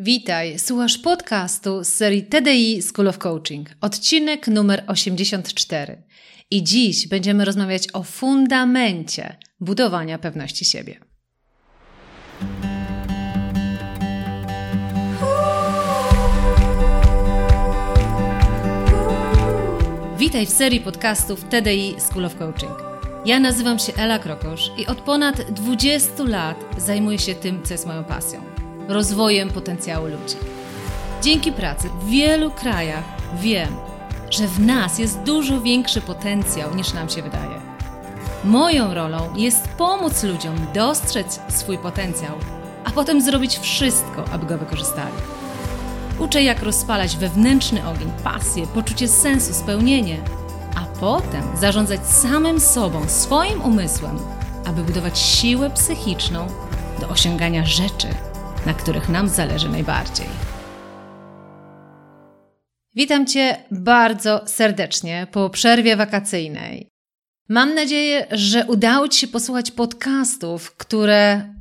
Witaj, słuchasz podcastu z serii TDI School of Coaching, odcinek numer 84. I dziś będziemy rozmawiać o fundamencie budowania pewności siebie. Witaj w serii podcastów TDI School of Coaching. Ja nazywam się Ela Krokosz i od ponad 20 lat zajmuję się tym, co jest moją pasją rozwojem potencjału ludzi. Dzięki pracy w wielu krajach wiem, że w nas jest dużo większy potencjał niż nam się wydaje. Moją rolą jest pomóc ludziom dostrzec swój potencjał, a potem zrobić wszystko, aby go wykorzystali. Uczę, jak rozpalać wewnętrzny ogień, pasję, poczucie sensu, spełnienie, a potem zarządzać samym sobą, swoim umysłem, aby budować siłę psychiczną do osiągania rzeczy, na których nam zależy najbardziej. Witam Cię bardzo serdecznie po przerwie wakacyjnej. Mam nadzieję, że udało Ci się posłuchać podcastów, które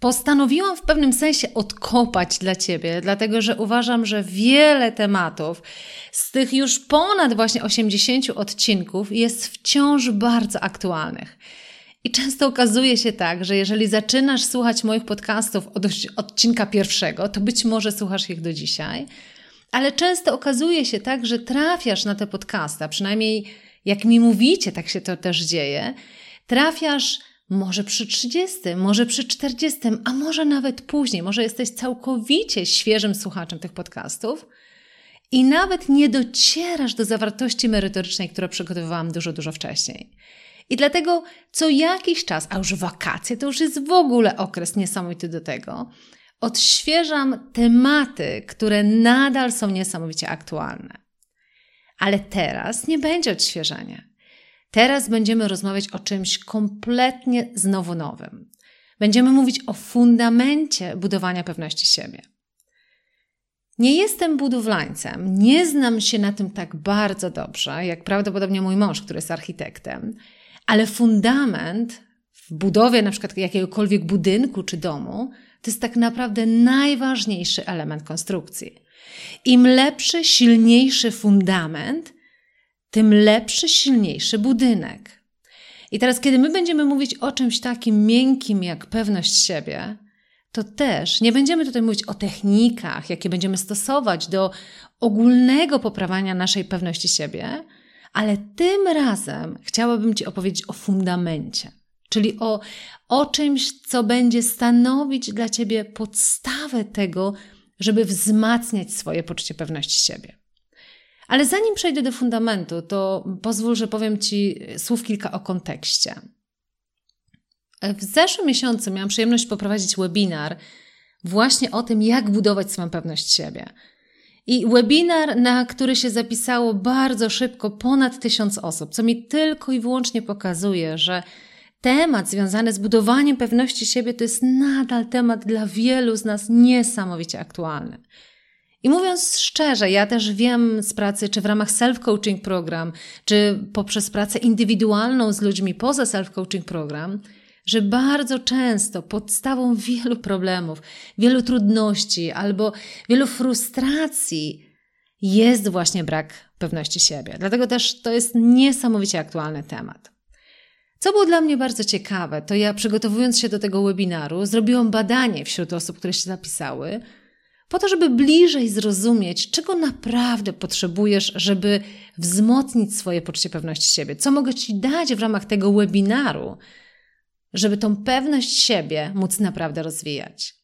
postanowiłam w pewnym sensie odkopać dla Ciebie, dlatego że uważam, że wiele tematów z tych już ponad właśnie 80 odcinków jest wciąż bardzo aktualnych. I często okazuje się tak, że jeżeli zaczynasz słuchać moich podcastów od odcinka pierwszego, to być może słuchasz ich do dzisiaj, ale często okazuje się tak, że trafiasz na te podcasty, przynajmniej jak mi mówicie, tak się to też dzieje, trafiasz może przy 30, może przy 40, a może nawet później, może jesteś całkowicie świeżym słuchaczem tych podcastów i nawet nie docierasz do zawartości merytorycznej, którą przygotowywałam dużo, dużo wcześniej. I dlatego co jakiś czas, a już wakacje to już jest w ogóle okres niesamowity do tego, odświeżam tematy, które nadal są niesamowicie aktualne. Ale teraz nie będzie odświeżania. Teraz będziemy rozmawiać o czymś kompletnie znowu nowym. Będziemy mówić o fundamencie budowania pewności siebie. Nie jestem budowlańcem, nie znam się na tym tak bardzo dobrze, jak prawdopodobnie mój mąż, który jest architektem, ale fundament w budowie na przykład jakiegokolwiek budynku czy domu to jest tak naprawdę najważniejszy element konstrukcji. Im lepszy, silniejszy fundament, tym lepszy, silniejszy budynek. I teraz, kiedy my będziemy mówić o czymś takim miękkim jak pewność siebie, to też nie będziemy tutaj mówić o technikach, jakie będziemy stosować do ogólnego poprawiania naszej pewności siebie, ale tym razem chciałabym Ci opowiedzieć o fundamencie, czyli o, o czymś, co będzie stanowić dla Ciebie podstawę tego, żeby wzmacniać swoje poczucie pewności siebie. Ale zanim przejdę do fundamentu, to pozwól, że powiem Ci słów kilka o kontekście. W zeszłym miesiącu miałam przyjemność poprowadzić webinar właśnie o tym, jak budować swoją pewność siebie. I webinar, na który się zapisało bardzo szybko ponad tysiąc osób, co mi tylko i wyłącznie pokazuje, że temat związany z budowaniem pewności siebie to jest nadal temat dla wielu z nas niesamowicie aktualny. I mówiąc szczerze, ja też wiem z pracy, czy w ramach self-coaching program, czy poprzez pracę indywidualną z ludźmi poza self-coaching program, że bardzo często podstawą wielu problemów, wielu trudności albo wielu frustracji jest właśnie brak pewności siebie. Dlatego też to jest niesamowicie aktualny temat. Co było dla mnie bardzo ciekawe, to ja przygotowując się do tego webinaru, zrobiłam badanie wśród osób, które się zapisały, po to, żeby bliżej zrozumieć, czego naprawdę potrzebujesz, żeby wzmocnić swoje poczucie pewności siebie. Co mogę Ci dać w ramach tego webinaru, żeby tą pewność siebie móc naprawdę rozwijać.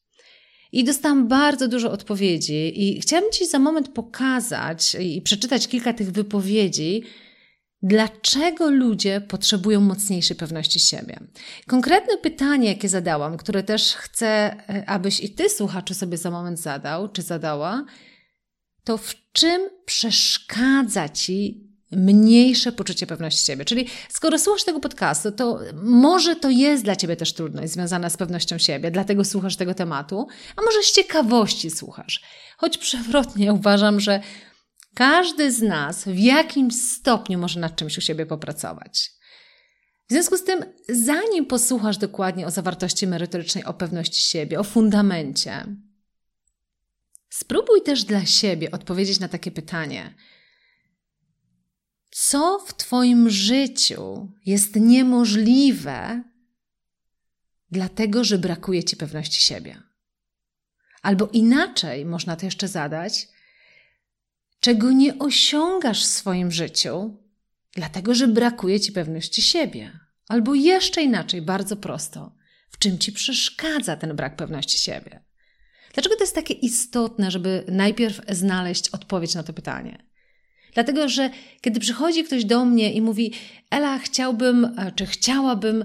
I dostałam bardzo dużo odpowiedzi, i chciałabym Ci za moment pokazać i przeczytać kilka tych wypowiedzi, dlaczego ludzie potrzebują mocniejszej pewności siebie. Konkretne pytanie, jakie zadałam, które też chcę, e, abyś i Ty, słuchaczu, sobie za moment zadał czy zadała, to w czym przeszkadza Ci mniejsze poczucie pewności siebie. Czyli skoro słuchasz tego podcastu, to może to jest dla ciebie też trudność związana z pewnością siebie, dlatego słuchasz tego tematu, a może z ciekawości słuchasz. Choć przewrotnie uważam, że każdy z nas w jakimś stopniu może nad czymś u siebie popracować. W związku z tym, zanim posłuchasz dokładnie o zawartości merytorycznej, o pewności siebie, o fundamencie, Spróbuj też dla siebie odpowiedzieć na takie pytanie. Co w Twoim życiu jest niemożliwe, dlatego że brakuje Ci pewności siebie? Albo inaczej można to jeszcze zadać, czego nie osiągasz w swoim życiu, dlatego że brakuje Ci pewności siebie. Albo jeszcze inaczej, bardzo prosto, w czym Ci przeszkadza ten brak pewności siebie? Dlaczego to jest takie istotne, żeby najpierw znaleźć odpowiedź na to pytanie? Dlatego, że kiedy przychodzi ktoś do mnie i mówi: Ela, chciałbym, czy chciałabym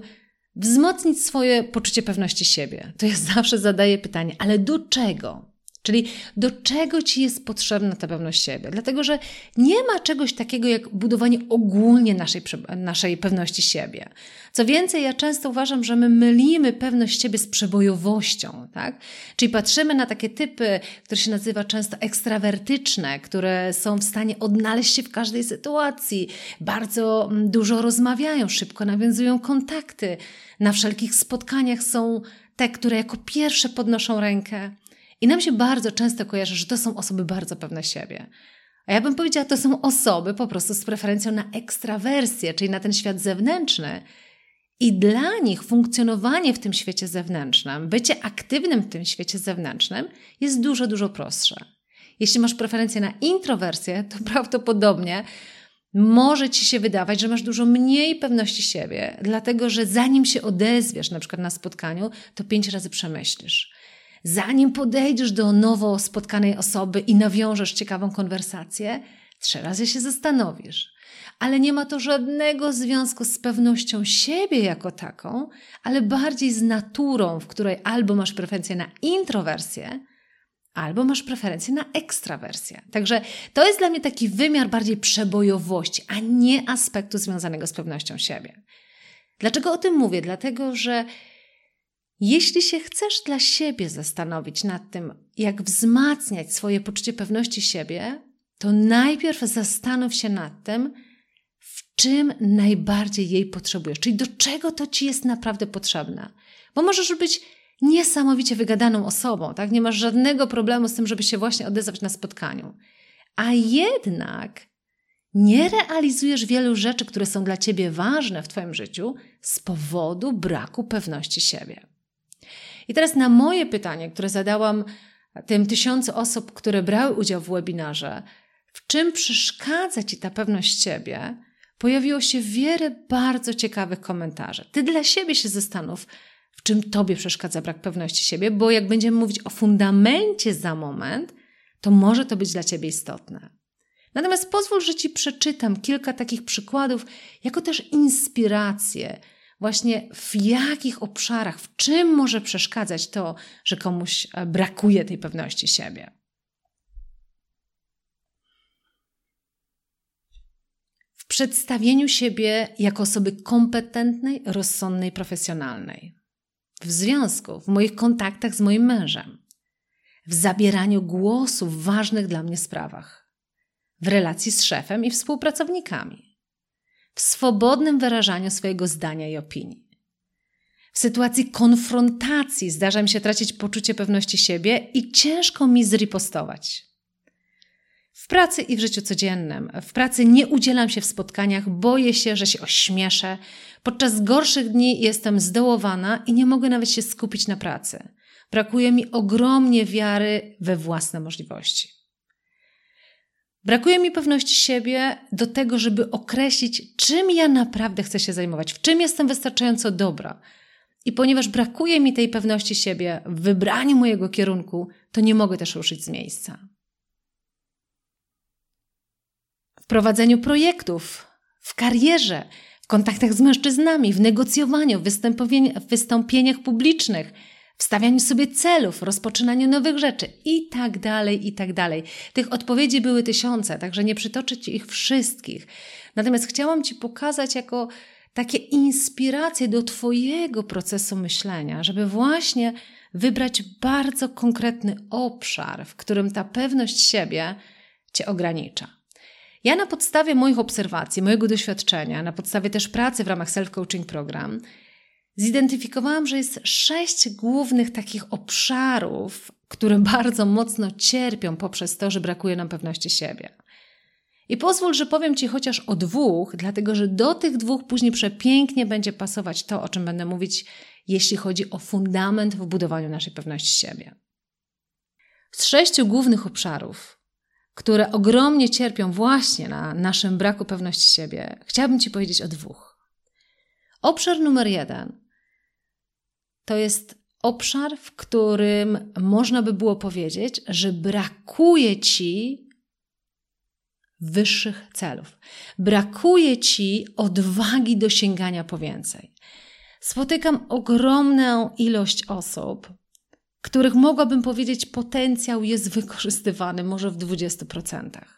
wzmocnić swoje poczucie pewności siebie, to ja zawsze zadaję pytanie: ale do czego? Czyli do czego ci jest potrzebna ta pewność siebie? Dlatego, że nie ma czegoś takiego jak budowanie ogólnie naszej, naszej pewności siebie. Co więcej, ja często uważam, że my mylimy pewność siebie z przebojowością, tak? Czyli patrzymy na takie typy, które się nazywa często ekstrawertyczne, które są w stanie odnaleźć się w każdej sytuacji, bardzo mm, dużo rozmawiają, szybko nawiązują kontakty, na wszelkich spotkaniach są te, które jako pierwsze podnoszą rękę. I nam się bardzo często kojarzy, że to są osoby bardzo pewne siebie. A ja bym powiedziała, to są osoby po prostu z preferencją na ekstrawersję, czyli na ten świat zewnętrzny. I dla nich funkcjonowanie w tym świecie zewnętrznym, bycie aktywnym w tym świecie zewnętrznym jest dużo, dużo prostsze. Jeśli masz preferencję na introwersję, to prawdopodobnie może ci się wydawać, że masz dużo mniej pewności siebie, dlatego że zanim się odezwiesz, na przykład na spotkaniu, to pięć razy przemyślisz zanim podejdziesz do nowo spotkanej osoby i nawiążesz ciekawą konwersację, trzy razy się zastanowisz. Ale nie ma to żadnego związku z pewnością siebie jako taką, ale bardziej z naturą, w której albo masz preferencję na introwersję, albo masz preferencję na ekstrawersję. Także to jest dla mnie taki wymiar bardziej przebojowości, a nie aspektu związanego z pewnością siebie. Dlaczego o tym mówię? Dlatego, że jeśli się chcesz dla siebie zastanowić nad tym, jak wzmacniać swoje poczucie pewności siebie, to najpierw zastanów się nad tym, w czym najbardziej jej potrzebujesz, czyli do czego to ci jest naprawdę potrzebne. Bo możesz być niesamowicie wygadaną osobą, tak? Nie masz żadnego problemu z tym, żeby się właśnie odezwać na spotkaniu. A jednak nie realizujesz wielu rzeczy, które są dla ciebie ważne w twoim życiu z powodu braku pewności siebie. I teraz na moje pytanie, które zadałam tym tysiącu osób, które brały udział w webinarze, w czym przeszkadza Ci ta pewność siebie, pojawiło się wiele bardzo ciekawych komentarzy. Ty dla siebie się zastanów, w czym Tobie przeszkadza brak pewności siebie, bo jak będziemy mówić o fundamencie za moment, to może to być dla Ciebie istotne. Natomiast pozwól, że Ci przeczytam kilka takich przykładów, jako też inspirację właśnie w jakich obszarach, w czym może przeszkadzać to, że komuś e, brakuje tej pewności siebie. W przedstawieniu siebie jako osoby kompetentnej, rozsądnej, profesjonalnej. W związku, w moich kontaktach z moim mężem. W zabieraniu głosu w ważnych dla mnie sprawach. W relacji z szefem i współpracownikami w swobodnym wyrażaniu swojego zdania i opinii. W sytuacji konfrontacji zdarza mi się tracić poczucie pewności siebie i ciężko mi zripostować. W pracy i w życiu codziennym. W pracy nie udzielam się w spotkaniach, boję się, że się ośmieszę. Podczas gorszych dni jestem zdołowana i nie mogę nawet się skupić na pracy. Brakuje mi ogromnie wiary we własne możliwości. Brakuje mi pewności siebie do tego, żeby określić, czym ja naprawdę chcę się zajmować, w czym jestem wystarczająco dobra. I ponieważ brakuje mi tej pewności siebie w wybraniu mojego kierunku, to nie mogę też ruszyć z miejsca. W prowadzeniu projektów, w karierze, w kontaktach z mężczyznami, w negocjowaniu, w wystąpieniach publicznych – w stawianiu sobie celów, rozpoczynaniu nowych rzeczy i tak dalej, i tak dalej. Tych odpowiedzi były tysiące, także nie przytoczę Ci ich wszystkich. Natomiast chciałam Ci pokazać jako takie inspiracje do Twojego procesu myślenia, żeby właśnie wybrać bardzo konkretny obszar, w którym ta pewność siebie Cię ogranicza. Ja na podstawie moich obserwacji, mojego doświadczenia, na podstawie też pracy w ramach self-coaching program, zidentyfikowałam, że jest sześć głównych takich obszarów, które bardzo mocno cierpią poprzez to, że brakuje nam pewności siebie. I pozwól, że powiem Ci chociaż o dwóch, dlatego że do tych dwóch później przepięknie będzie pasować to, o czym będę mówić, jeśli chodzi o fundament w budowaniu naszej pewności siebie. Z sześciu głównych obszarów, które ogromnie cierpią właśnie na naszym braku pewności siebie, chciałabym Ci powiedzieć o dwóch. Obszar numer jeden to jest obszar, w którym można by było powiedzieć, że brakuje Ci wyższych celów. Brakuje ci odwagi do sięgania po więcej. Spotykam ogromną ilość osób, których mogłabym powiedzieć, potencjał jest wykorzystywany może w 20%.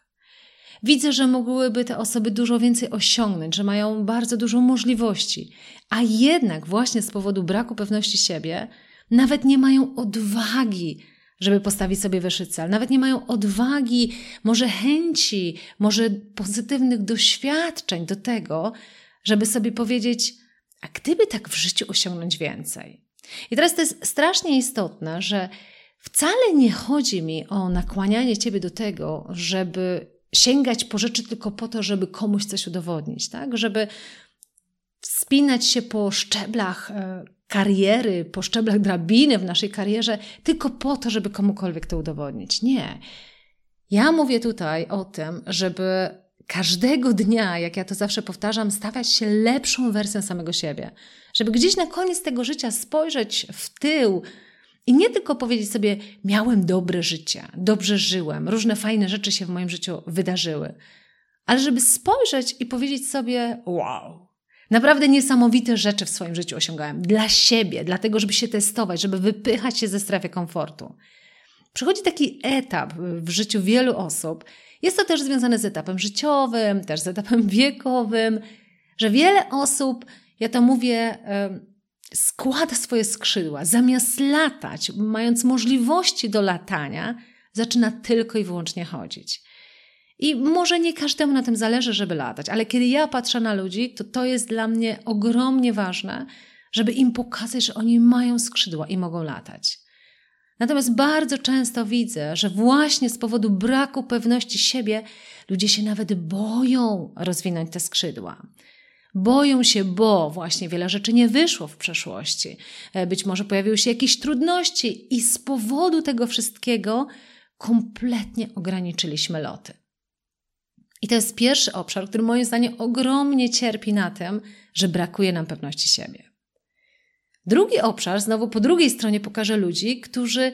Widzę, że mogłyby te osoby dużo więcej osiągnąć, że mają bardzo dużo możliwości, a jednak właśnie z powodu braku pewności siebie nawet nie mają odwagi żeby postawić sobie wyższy cel. Nawet nie mają odwagi, może chęci, może pozytywnych doświadczeń do tego, żeby sobie powiedzieć, a gdyby tak w życiu osiągnąć więcej. I teraz to jest strasznie istotne, że wcale nie chodzi mi o nakłanianie ciebie do tego, żeby sięgać po rzeczy tylko po to, żeby komuś coś udowodnić, tak? Żeby wspinać się po szczeblach e, kariery, po szczeblach drabiny w naszej karierze, tylko po to, żeby komukolwiek to udowodnić. Nie. Ja mówię tutaj o tym, żeby każdego dnia, jak ja to zawsze powtarzam, stawać się lepszą wersją samego siebie. Żeby gdzieś na koniec tego życia spojrzeć w tył i nie tylko powiedzieć sobie, miałem dobre życie, dobrze żyłem, różne fajne rzeczy się w moim życiu wydarzyły, ale żeby spojrzeć i powiedzieć sobie, wow, Naprawdę niesamowite rzeczy w swoim życiu osiągałem. Dla siebie, dlatego, żeby się testować, żeby wypychać się ze strefy komfortu. Przychodzi taki etap w życiu wielu osób. Jest to też związane z etapem życiowym, też z etapem wiekowym, że wiele osób, ja to mówię, składa swoje skrzydła. Zamiast latać, mając możliwości do latania, zaczyna tylko i wyłącznie chodzić. I może nie każdemu na tym zależy, żeby latać, ale kiedy ja patrzę na ludzi, to to jest dla mnie ogromnie ważne, żeby im pokazać, że oni mają skrzydła i mogą latać. Natomiast bardzo często widzę, że właśnie z powodu braku pewności siebie ludzie się nawet boją rozwinąć te skrzydła. Boją się, bo właśnie wiele rzeczy nie wyszło w przeszłości. E, być może pojawiły się jakieś trudności i z powodu tego wszystkiego kompletnie ograniczyliśmy loty. I to jest pierwszy obszar, który moim zdaniem ogromnie cierpi na tym, że brakuje nam pewności siebie. Drugi obszar, znowu po drugiej stronie, pokaże ludzi, którzy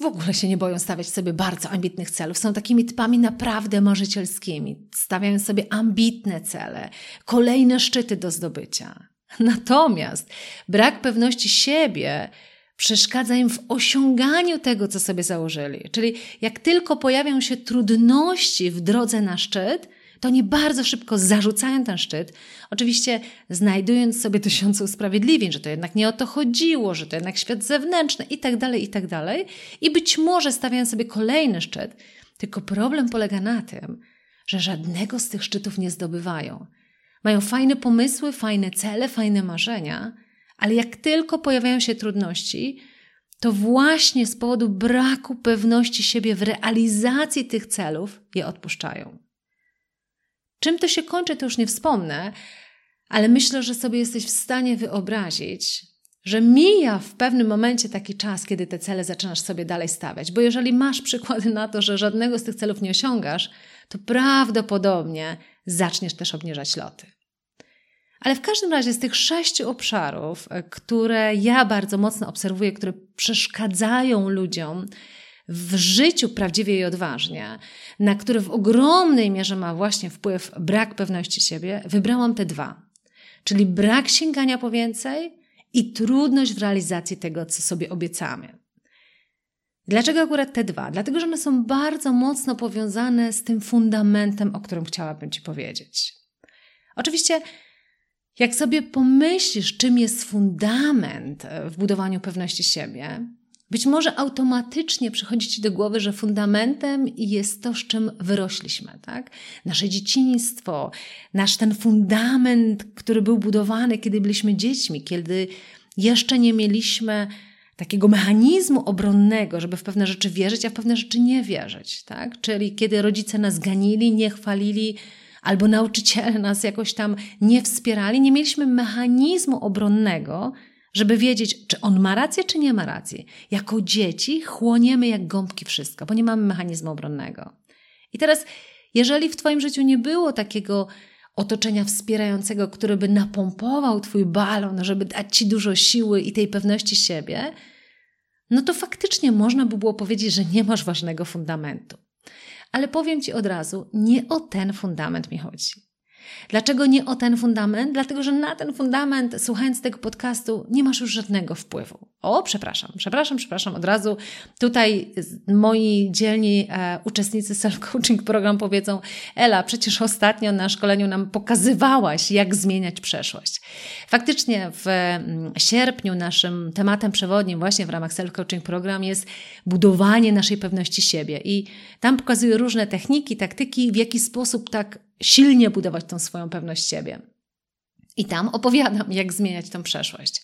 w ogóle się nie boją stawiać sobie bardzo ambitnych celów. Są takimi typami naprawdę marzycielskimi. Stawiają sobie ambitne cele, kolejne szczyty do zdobycia. Natomiast brak pewności siebie przeszkadza im w osiąganiu tego, co sobie założyli. Czyli jak tylko pojawią się trudności w drodze na szczyt, to oni bardzo szybko zarzucają ten szczyt, oczywiście znajdując sobie tysiące usprawiedliwień, że to jednak nie o to chodziło, że to jednak świat zewnętrzny i tak dalej, i tak dalej. I być może stawiają sobie kolejny szczyt, tylko problem polega na tym, że żadnego z tych szczytów nie zdobywają. Mają fajne pomysły, fajne cele, fajne marzenia, ale jak tylko pojawiają się trudności, to właśnie z powodu braku pewności siebie w realizacji tych celów je odpuszczają. Czym to się kończy, to już nie wspomnę, ale myślę, że sobie jesteś w stanie wyobrazić, że mija w pewnym momencie taki czas, kiedy te cele zaczynasz sobie dalej stawiać. Bo jeżeli masz przykłady na to, że żadnego z tych celów nie osiągasz, to prawdopodobnie zaczniesz też obniżać loty. Ale w każdym razie z tych sześciu obszarów, które ja bardzo mocno obserwuję, które przeszkadzają ludziom w życiu prawdziwie i odważnie, na które w ogromnej mierze ma właśnie wpływ brak pewności siebie, wybrałam te dwa. Czyli brak sięgania po więcej i trudność w realizacji tego, co sobie obiecamy. Dlaczego akurat te dwa? Dlatego, że one są bardzo mocno powiązane z tym fundamentem, o którym chciałabym Ci powiedzieć. Oczywiście jak sobie pomyślisz, czym jest fundament w budowaniu pewności siebie, Być może automatycznie przychodzi Ci do głowy, że fundamentem jest to, z czym wyrośliśmy, tak? Nasze dzieciństwo, nasz ten fundament, który był budowany, kiedy byliśmy dziećmi, kiedy jeszcze nie mieliśmy takiego mechanizmu obronnego, żeby w pewne rzeczy wierzyć, a w pewne rzeczy nie wierzyć, tak? Czyli kiedy rodzice nas ganili, nie chwalili, albo nauczyciele nas jakoś tam nie wspierali, nie mieliśmy mechanizmu obronnego, żeby wiedzieć, czy on ma rację, czy nie ma racji. Jako dzieci chłoniemy jak gąbki wszystko, bo nie mamy mechanizmu obronnego. I teraz, jeżeli w Twoim życiu nie było takiego otoczenia wspierającego, który by napompował Twój balon, żeby dać Ci dużo siły i tej pewności siebie, no to faktycznie można by było powiedzieć, że nie masz ważnego fundamentu. Ale powiem Ci od razu, nie o ten fundament mi chodzi. Dlaczego nie o ten fundament? Dlatego, że na ten fundament, słuchając tego podcastu, nie masz już żadnego wpływu. O, przepraszam, przepraszam, przepraszam, od razu tutaj moi dzielni e, uczestnicy self-coaching program powiedzą: Ela, przecież ostatnio na szkoleniu nam pokazywałaś, jak zmieniać przeszłość. Faktycznie w mm, sierpniu naszym tematem przewodnim, właśnie w ramach self-coaching program, jest budowanie naszej pewności siebie. I tam pokazuję różne techniki, taktyki, w jaki sposób tak silnie budować tą swoją pewność siebie. I tam opowiadam, jak zmieniać tą przeszłość.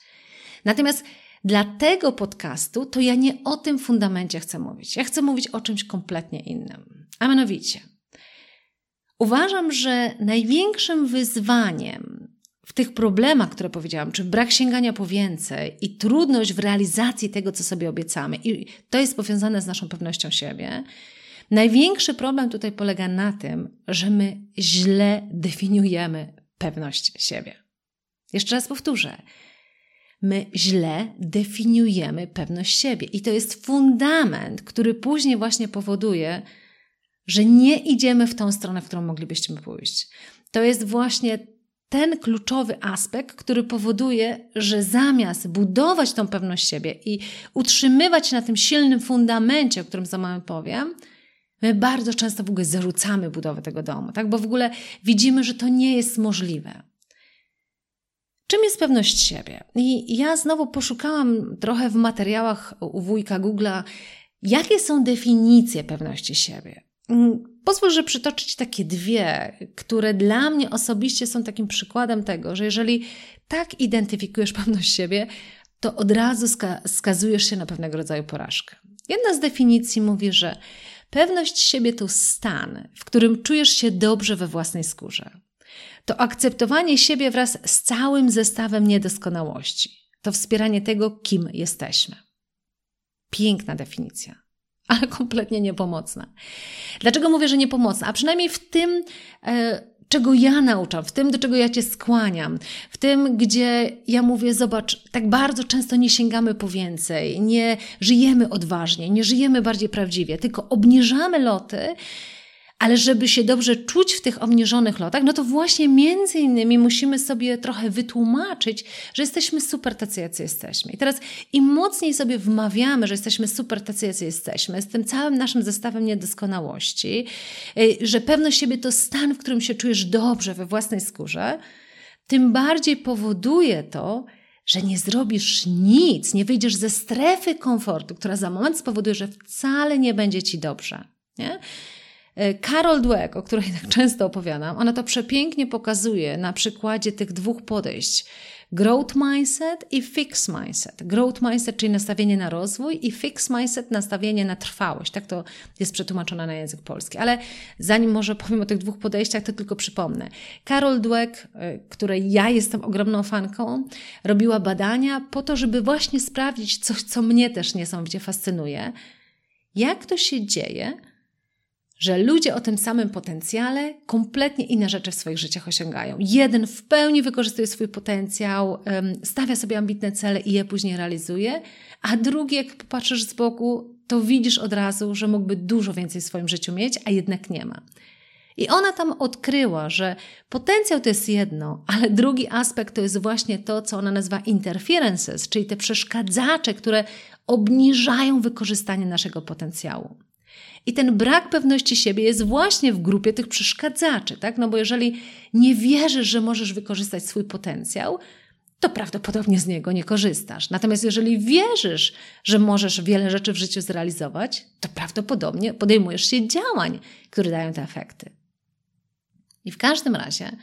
Natomiast dla tego podcastu to ja nie o tym fundamencie chcę mówić. Ja chcę mówić o czymś kompletnie innym. A mianowicie, uważam, że największym wyzwaniem w tych problemach, które powiedziałam, czy brak sięgania po więcej i trudność w realizacji tego, co sobie obiecamy, i to jest powiązane z naszą pewnością siebie, Największy problem tutaj polega na tym, że my źle definiujemy pewność siebie. Jeszcze raz powtórzę. My źle definiujemy pewność siebie, i to jest fundament, który później właśnie powoduje, że nie idziemy w tą stronę, w którą moglibyśmy pójść. To jest właśnie ten kluczowy aspekt, który powoduje, że zamiast budować tą pewność siebie i utrzymywać na tym silnym fundamencie, o którym za moment powiem, My bardzo często w ogóle zarzucamy budowę tego domu, tak? bo w ogóle widzimy, że to nie jest możliwe. Czym jest pewność siebie? I ja znowu poszukałam trochę w materiałach u wujka Google'a, jakie są definicje pewności siebie. Mm, pozwól, że przytoczyć takie dwie, które dla mnie osobiście są takim przykładem tego, że jeżeli tak identyfikujesz pewność siebie, to od razu skazujesz się na pewnego rodzaju porażkę. Jedna z definicji mówi, że Pewność siebie to stan, w którym czujesz się dobrze we własnej skórze. To akceptowanie siebie wraz z całym zestawem niedoskonałości. To wspieranie tego, kim jesteśmy. Piękna definicja, ale kompletnie niepomocna. Dlaczego mówię, że niepomocna? A przynajmniej w tym, e, czego ja nauczam, w tym, do czego ja Cię skłaniam, w tym, gdzie ja mówię, zobacz, tak bardzo często nie sięgamy po więcej, nie żyjemy odważnie, nie żyjemy bardziej prawdziwie, tylko obniżamy loty ale żeby się dobrze czuć w tych obniżonych lotach, no to właśnie między innymi musimy sobie trochę wytłumaczyć, że jesteśmy super tacy, jacy jesteśmy. I teraz im mocniej sobie wmawiamy, że jesteśmy super tacy, jacy jesteśmy, z tym całym naszym zestawem niedoskonałości, y, że pewność siebie to stan, w którym się czujesz dobrze we własnej skórze, tym bardziej powoduje to, że nie zrobisz nic, nie wyjdziesz ze strefy komfortu, która za moment spowoduje, że wcale nie będzie ci dobrze. Nie? E, Dweck, o której tak często opowiadam, ona to przepięknie pokazuje na przykładzie tych dwóch podejść. Growth mindset i fixed mindset. Growth mindset, czyli nastawienie na rozwój i fixed mindset, nastawienie na trwałość. Tak to jest przetłumaczone na język polski. Ale zanim może powiem o tych dwóch podejściach, to tylko przypomnę. Carol Dweck, e, której ja jestem ogromną fanką, robiła badania po to, żeby właśnie sprawdzić coś, co mnie też niesamowicie fascynuje. Jak to się dzieje, że ludzie o tym samym potencjale kompletnie inne rzeczy w swoich życiach osiągają. Jeden w pełni wykorzystuje swój potencjał, stawia sobie ambitne cele i je później realizuje, a drugi, jak popatrzysz z boku, to widzisz od razu, że mógłby dużo więcej w swoim życiu mieć, a jednak nie ma. I ona tam odkryła, że potencjał to jest jedno, ale drugi aspekt to jest właśnie to, co ona nazywa interferences, czyli te przeszkadzacze, które obniżają wykorzystanie naszego potencjału. I ten brak pewności siebie jest właśnie w grupie tych przeszkadzaczy, tak? No bo jeżeli nie wierzysz, że możesz wykorzystać swój potencjał, to prawdopodobnie z niego nie korzystasz. Natomiast jeżeli wierzysz, że możesz wiele rzeczy w życiu zrealizować, to prawdopodobnie podejmujesz się działań, które dają te efekty. I w każdym razie,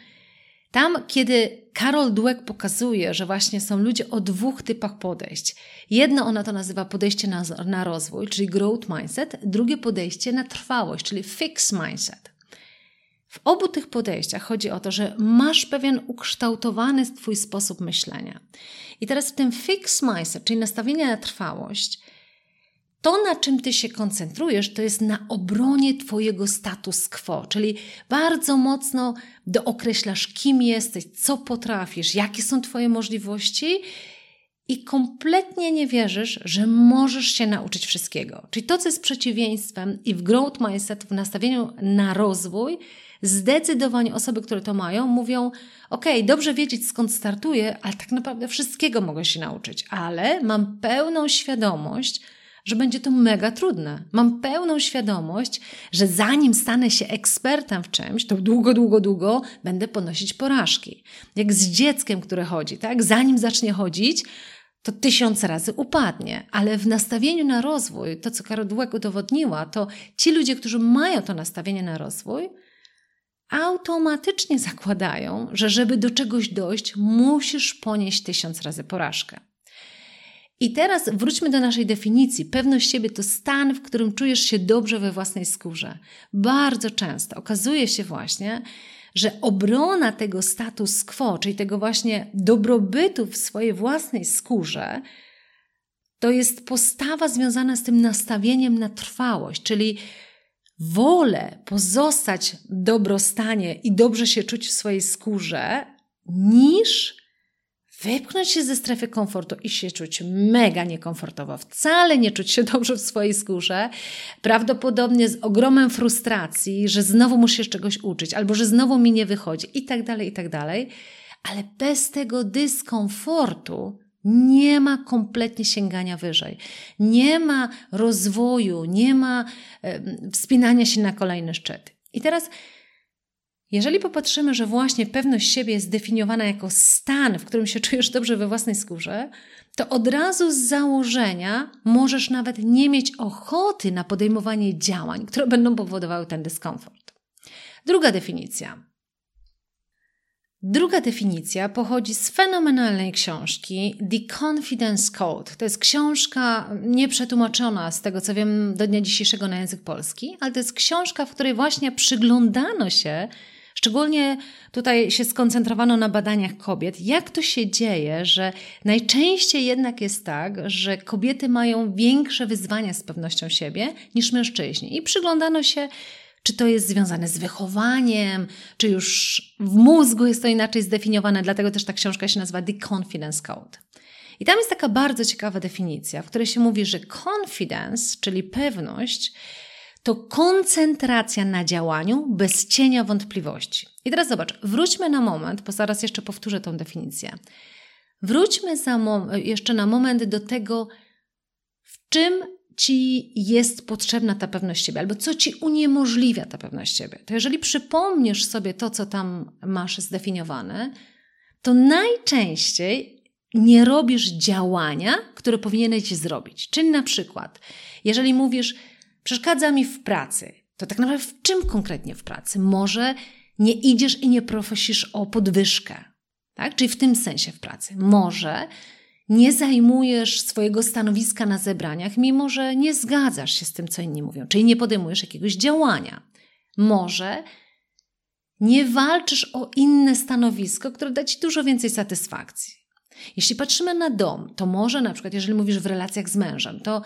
tam, kiedy Karol Dweck pokazuje, że właśnie są ludzie o dwóch typach podejść. Jedno ona to nazywa podejście na, na rozwój, czyli growth mindset, drugie podejście na trwałość, czyli fixed mindset. W obu tych podejściach chodzi o to, że masz pewien ukształtowany Twój sposób myślenia. I teraz w tym fixed mindset, czyli nastawienie na trwałość, to, na czym ty się koncentrujesz, to jest na obronie twojego status quo, czyli bardzo mocno dookreślasz, kim jesteś, co potrafisz, jakie są twoje możliwości i kompletnie nie wierzysz, że możesz się nauczyć wszystkiego. Czyli to, co jest przeciwieństwem i w growth mindset, w nastawieniu na rozwój, zdecydowanie osoby, które to mają, mówią: OK, dobrze wiedzieć skąd startuję, ale tak naprawdę wszystkiego mogę się nauczyć, ale mam pełną świadomość, że będzie to mega trudne. Mam pełną świadomość, że zanim stanę się ekspertem w czymś, to długo, długo, długo będę ponosić porażki. Jak z dzieckiem, które chodzi, tak? Zanim zacznie chodzić, to tysiąc razy upadnie, ale w nastawieniu na rozwój, to co Karol Dweck udowodniła, to ci ludzie, którzy mają to nastawienie na rozwój, automatycznie zakładają, że żeby do czegoś dojść, musisz ponieść tysiąc razy porażkę. I teraz wróćmy do naszej definicji. Pewność siebie to stan, w którym czujesz się dobrze we własnej skórze. Bardzo często okazuje się właśnie, że obrona tego status quo, czyli tego właśnie dobrobytu w swojej własnej skórze, to jest postawa związana z tym nastawieniem na trwałość, czyli wolę pozostać w dobrostanie i dobrze się czuć w swojej skórze, niż wypchnąć się ze strefy komfortu i się czuć mega niekomfortowo, wcale nie czuć się dobrze w swojej skórze, prawdopodobnie z ogromem frustracji, że znowu muszę się czegoś uczyć, albo że znowu mi nie wychodzi i tak dalej, i tak dalej. Ale bez tego dyskomfortu nie ma kompletnie sięgania wyżej. Nie ma rozwoju, nie ma wspinania się na kolejny szczyt. I teraz jeżeli popatrzymy, że właśnie pewność siebie jest definiowana jako stan, w którym się czujesz dobrze we własnej skórze, to od razu z założenia możesz nawet nie mieć ochoty na podejmowanie działań, które będą powodowały ten dyskomfort. Druga definicja. Druga definicja pochodzi z fenomenalnej książki The Confidence Code. To jest książka nieprzetłumaczona z tego, co wiem, do dnia dzisiejszego na język polski, ale to jest książka, w której właśnie przyglądano się Szczególnie tutaj się skoncentrowano na badaniach kobiet. Jak to się dzieje, że najczęściej jednak jest tak, że kobiety mają większe wyzwania z pewnością siebie niż mężczyźni? I przyglądano się, czy to jest związane z wychowaniem, czy już w mózgu jest to inaczej zdefiniowane, dlatego też ta książka się nazywa The Confidence Code. I tam jest taka bardzo ciekawa definicja, w której się mówi, że confidence, czyli pewność, to koncentracja na działaniu bez cienia wątpliwości. I teraz zobacz, wróćmy na moment, bo zaraz jeszcze powtórzę tą definicję. Wróćmy jeszcze na moment do tego, w czym ci jest potrzebna ta pewność siebie, albo co ci uniemożliwia ta pewność siebie. To jeżeli przypomnisz sobie to, co tam masz zdefiniowane, to najczęściej nie robisz działania, które powinieneś zrobić. Czyli na przykład, jeżeli mówisz, przeszkadza mi w pracy. To tak naprawdę w czym konkretnie w pracy? Może nie idziesz i nie prosisz o podwyżkę, tak? Czyli w tym sensie w pracy. Może nie zajmujesz swojego stanowiska na zebraniach, mimo że nie zgadzasz się z tym, co inni mówią, czyli nie podejmujesz jakiegoś działania. Może nie walczysz o inne stanowisko, które da ci dużo więcej satysfakcji. Jeśli patrzymy na dom, to może na przykład, jeżeli mówisz w relacjach z mężem, to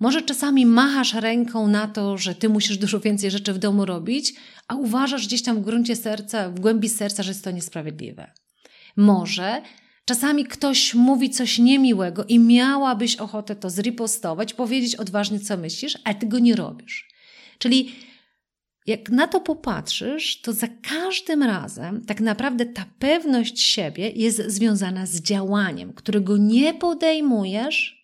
może czasami machasz ręką na to, że ty musisz dużo więcej rzeczy w domu robić, a uważasz gdzieś tam w gruncie serca, w głębi serca, że jest to niesprawiedliwe. Może czasami ktoś mówi coś niemiłego i miałabyś ochotę to zripostować, powiedzieć odważnie, co myślisz, ale ty go nie robisz. Czyli jak na to popatrzysz, to za każdym razem tak naprawdę ta pewność siebie jest związana z działaniem, którego nie podejmujesz,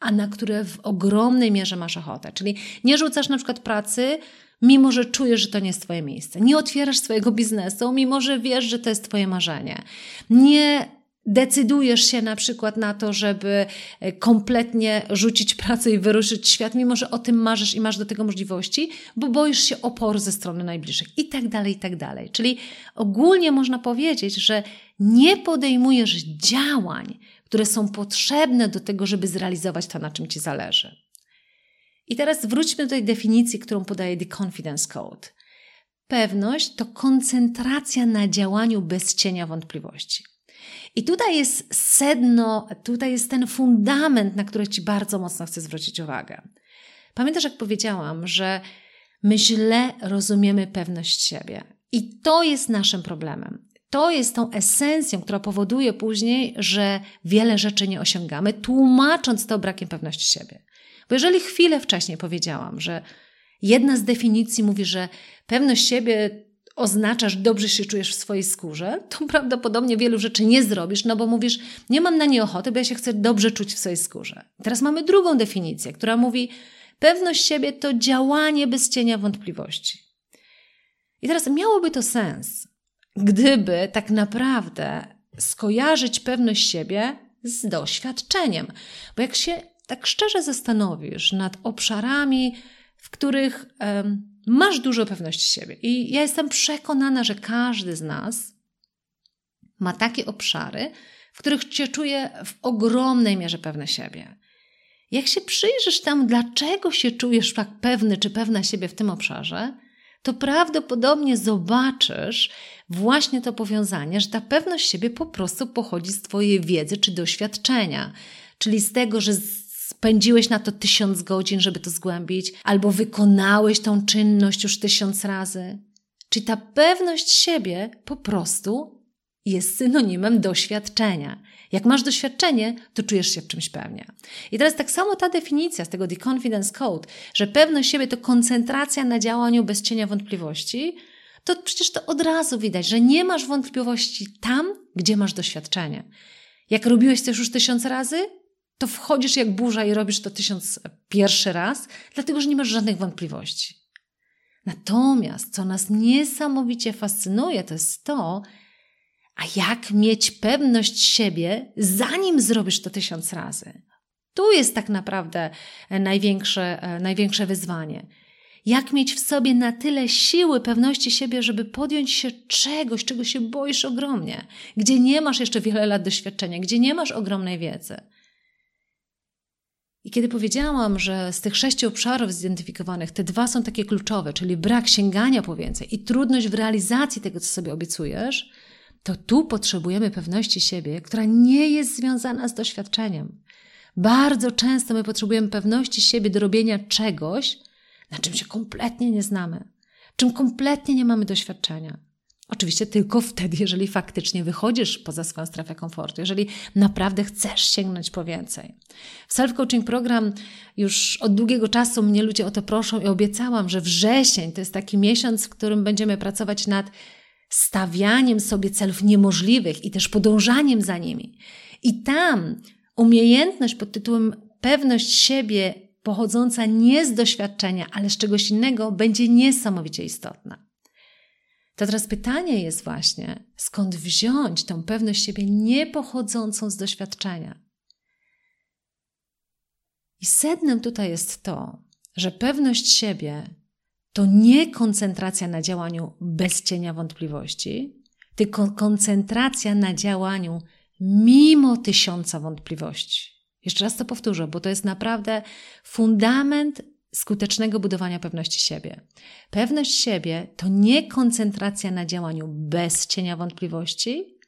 a na które w ogromnej mierze masz ochotę. Czyli nie rzucasz na przykład pracy, mimo że czujesz, że to nie jest Twoje miejsce. Nie otwierasz swojego biznesu, mimo że wiesz, że to jest Twoje marzenie. Nie decydujesz się na przykład na to, żeby e, kompletnie rzucić pracę i wyruszyć świat, mimo że o tym marzysz i masz do tego możliwości, bo boisz się oporu ze strony najbliższych i tak dalej, i tak dalej. Czyli ogólnie można powiedzieć, że nie podejmujesz działań, które są potrzebne do tego, żeby zrealizować to, na czym ci zależy. I teraz wróćmy do tej definicji, którą podaje The Confidence Code. Pewność to koncentracja na działaniu bez cienia wątpliwości. I tutaj jest sedno, tutaj jest ten fundament, na który Ci bardzo mocno chcę zwrócić uwagę. Pamiętasz, jak powiedziałam, że my źle rozumiemy pewność siebie. I to jest naszym problemem. To jest tą esencją, która powoduje później, że wiele rzeczy nie osiągamy, tłumacząc to brakiem pewności siebie. Bo jeżeli chwilę wcześniej powiedziałam, że jedna z definicji mówi, że pewność siebie oznacza, że dobrze się czujesz w swojej skórze, to prawdopodobnie wielu rzeczy nie zrobisz, no bo mówisz, nie mam na nie ochoty, bo ja się chcę dobrze czuć w swojej skórze. Teraz mamy drugą definicję, która mówi, pewność siebie to działanie bez cienia wątpliwości. I teraz miałoby to sens, gdyby tak naprawdę skojarzyć pewność siebie z doświadczeniem. Bo jak się tak szczerze zastanowisz nad obszarami, w których um, masz dużo pewności siebie. I ja jestem przekonana, że każdy z nas ma takie obszary, w których cię czuje w ogromnej mierze pewny siebie. Jak się przyjrzysz tam, dlaczego się czujesz tak pewny czy pewna siebie w tym obszarze, to prawdopodobnie zobaczysz właśnie to powiązanie, że ta pewność siebie po prostu pochodzi z Twojej wiedzy czy doświadczenia, czyli z tego, że spędziłeś na to tysiąc godzin, żeby to zgłębić, albo wykonałeś tą czynność już tysiąc razy. Czyli ta pewność siebie po prostu jest synonimem doświadczenia. Jak masz doświadczenie, to czujesz się w czymś pewnie. I teraz tak samo ta definicja z tego The Confidence Code, że pewność siebie to koncentracja na działaniu bez cienia wątpliwości, to przecież to od razu widać, że nie masz wątpliwości tam, gdzie masz doświadczenie. Jak robiłeś coś już tysiąc razy, to wchodzisz jak burza i robisz to tysiąc pierwszy raz, dlatego że nie masz żadnych wątpliwości. Natomiast, co nas niesamowicie fascynuje, to jest to, a jak mieć pewność siebie, zanim zrobisz to tysiąc razy. Tu jest tak naprawdę największe, największe wyzwanie. Jak mieć w sobie na tyle siły, pewności siebie, żeby podjąć się czegoś, czego się boisz ogromnie, gdzie nie masz jeszcze wiele lat doświadczenia, gdzie nie masz ogromnej wiedzy. I kiedy powiedziałam, że z tych sześciu obszarów zidentyfikowanych te dwa są takie kluczowe, czyli brak sięgania po więcej i trudność w realizacji tego, co sobie obiecujesz, to tu potrzebujemy pewności siebie, która nie jest związana z doświadczeniem. Bardzo często my potrzebujemy pewności siebie do robienia czegoś, na czym się kompletnie nie znamy, czym kompletnie nie mamy doświadczenia. Oczywiście tylko wtedy, jeżeli faktycznie wychodzisz poza swoją strefę komfortu, jeżeli naprawdę chcesz sięgnąć po więcej. W self-coaching program już od długiego czasu mnie ludzie o to proszą i obiecałam, że wrzesień to jest taki miesiąc, w którym będziemy pracować nad stawianiem sobie celów niemożliwych i też podążaniem za nimi. I tam umiejętność pod tytułem pewność siebie pochodząca nie z doświadczenia, ale z czegoś innego będzie niesamowicie istotna. To teraz pytanie jest właśnie, skąd wziąć tą pewność siebie nie pochodzącą z doświadczenia. I sednem tutaj jest to, że pewność siebie to nie koncentracja na działaniu bez cienia wątpliwości, tylko koncentracja na działaniu mimo tysiąca wątpliwości. Jeszcze raz to powtórzę, bo to jest naprawdę fundament skutecznego budowania pewności siebie. Pewność siebie to nie koncentracja na działaniu bez cienia wątpliwości,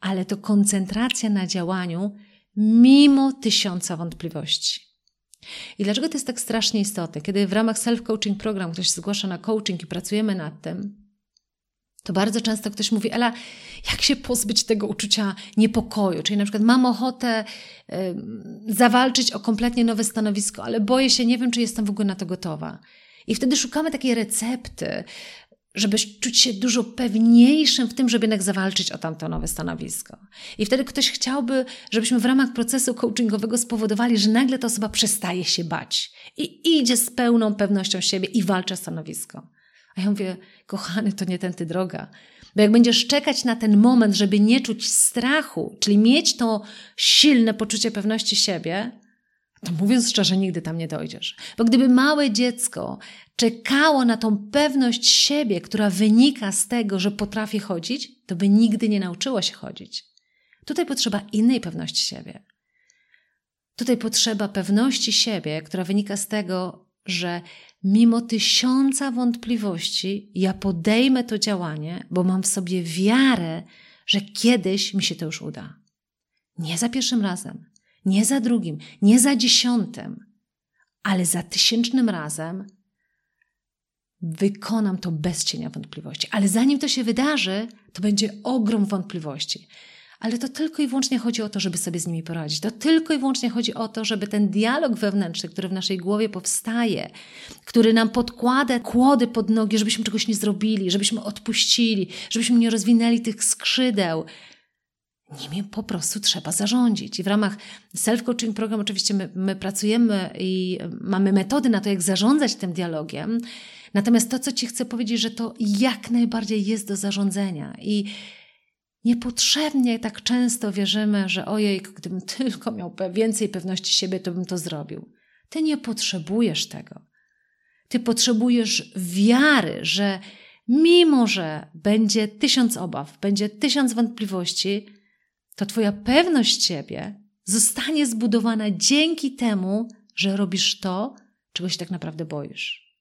ale to koncentracja na działaniu mimo tysiąca wątpliwości. I dlaczego to jest tak strasznie istotne? Kiedy w ramach self-coaching program ktoś zgłasza na coaching i pracujemy nad tym, to bardzo często ktoś mówi, Ela, jak się pozbyć tego uczucia niepokoju? Czyli na przykład mam ochotę y, zawalczyć o kompletnie nowe stanowisko, ale boję się, nie wiem, czy jestem w ogóle na to gotowa. I wtedy szukamy takiej recepty, żeby czuć się dużo pewniejszym w tym, żeby jednak zawalczyć o tamto nowe stanowisko. I wtedy ktoś chciałby, żebyśmy w ramach procesu coachingowego spowodowali, że nagle ta osoba przestaje się bać i idzie z pełną pewnością siebie i walczy o stanowisko. A ja mówię, kochany, to nie tędy droga. Bo jak będziesz czekać na ten moment, żeby nie czuć strachu, czyli mieć to silne poczucie pewności siebie, to mówiąc szczerze, nigdy tam nie dojdziesz. Bo gdyby małe dziecko czekało na tą pewność siebie, która wynika z tego, że potrafi chodzić, to by nigdy nie nauczyło się chodzić. Tutaj potrzeba innej pewności siebie. Tutaj potrzeba pewności siebie, która wynika z tego, że mimo tysiąca wątpliwości, ja podejmę to działanie, bo mam w sobie wiarę, że kiedyś mi się to już uda. Nie za pierwszym razem, nie za drugim, nie za dziesiątym, ale za tysięcznym razem wykonam to bez cienia wątpliwości. Ale zanim to się wydarzy, to będzie ogrom wątpliwości ale to tylko i wyłącznie chodzi o to, żeby sobie z nimi poradzić. To tylko i wyłącznie chodzi o to, żeby ten dialog wewnętrzny, który w naszej głowie powstaje, który nam podkłada kłody pod nogi, żebyśmy czegoś nie zrobili, żebyśmy odpuścili, żebyśmy nie rozwinęli tych skrzydeł, nimi po prostu trzeba zarządzić. I w ramach self-coaching program oczywiście my, my, pracujemy i mamy metody na to, jak zarządzać tym dialogiem. Natomiast to, co Ci chcę powiedzieć, że to jak najbardziej jest do zarządzania. I Niepotrzebnie tak często wierzymy, że ojej, gdybym tylko miał więcej pewności siebie, to bym to zrobił. Ty nie potrzebujesz tego. Ty potrzebujesz wiary, że mimo, że będzie tysiąc obaw, będzie tysiąc wątpliwości, to Twoja pewność siebie zostanie zbudowana dzięki temu, że robisz to, czego się tak naprawdę boisz.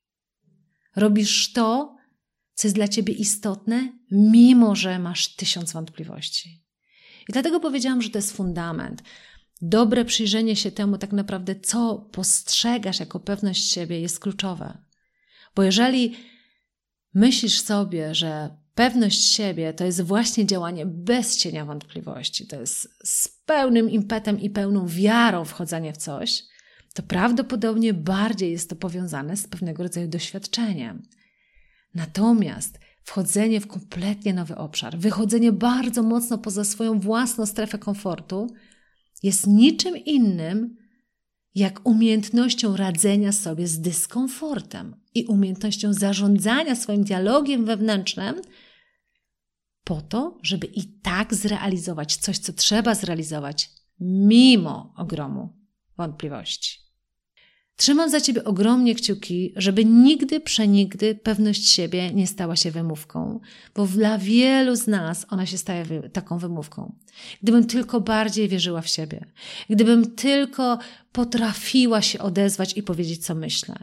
Robisz to, co jest dla ciebie istotne, mimo że masz tysiąc wątpliwości. I dlatego powiedziałam, że to jest fundament. Dobre przyjrzenie się temu, tak naprawdę, co postrzegasz jako pewność siebie, jest kluczowe. Bo jeżeli myślisz sobie, że pewność siebie to jest właśnie działanie bez cienia wątpliwości, to jest z pełnym impetem i pełną wiarą wchodzenie w coś, to prawdopodobnie bardziej jest to powiązane z pewnego rodzaju doświadczeniem. Natomiast wchodzenie w kompletnie nowy obszar, wychodzenie bardzo mocno poza swoją własną strefę komfortu jest niczym innym jak umiejętnością radzenia sobie z dyskomfortem i umiejętnością zarządzania swoim dialogiem wewnętrznym po to, żeby i tak zrealizować coś, co trzeba zrealizować, mimo ogromu wątpliwości. Trzymam za ciebie ogromnie kciuki, żeby nigdy, przenigdy pewność siebie nie stała się wymówką, bo dla wielu z nas ona się staje wy taką wymówką. Gdybym tylko bardziej wierzyła w siebie, gdybym tylko potrafiła się odezwać i powiedzieć, co myślę,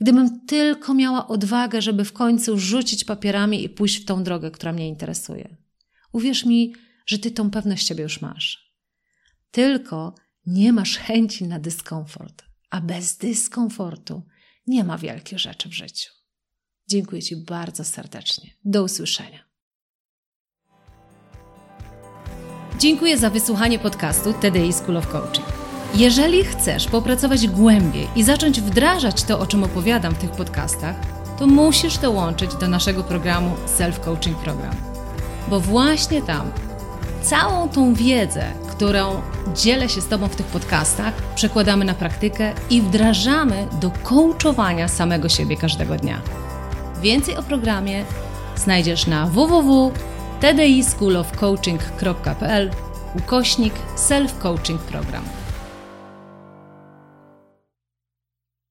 gdybym tylko miała odwagę, żeby w końcu rzucić papierami i pójść w tą drogę, która mnie interesuje. Uwierz mi, że ty tą pewność siebie już masz. Tylko nie masz chęci na dyskomfort a bez dyskomfortu nie ma wielkich rzeczy w życiu. Dziękuję Ci bardzo serdecznie. Do usłyszenia. Dziękuję za wysłuchanie podcastu TDI School of Coaching. Jeżeli chcesz popracować głębiej i zacząć wdrażać to, o czym opowiadam w tych podcastach, to musisz dołączyć do naszego programu Self Coaching Program. Bo właśnie tam całą tą wiedzę, którą dzielę się z Tobą w tych podcastach, przekładamy na praktykę i wdrażamy do coachowania samego siebie każdego dnia. Więcej o programie znajdziesz na www.tdischoolofcoaching.pl ukośnik self-coaching program.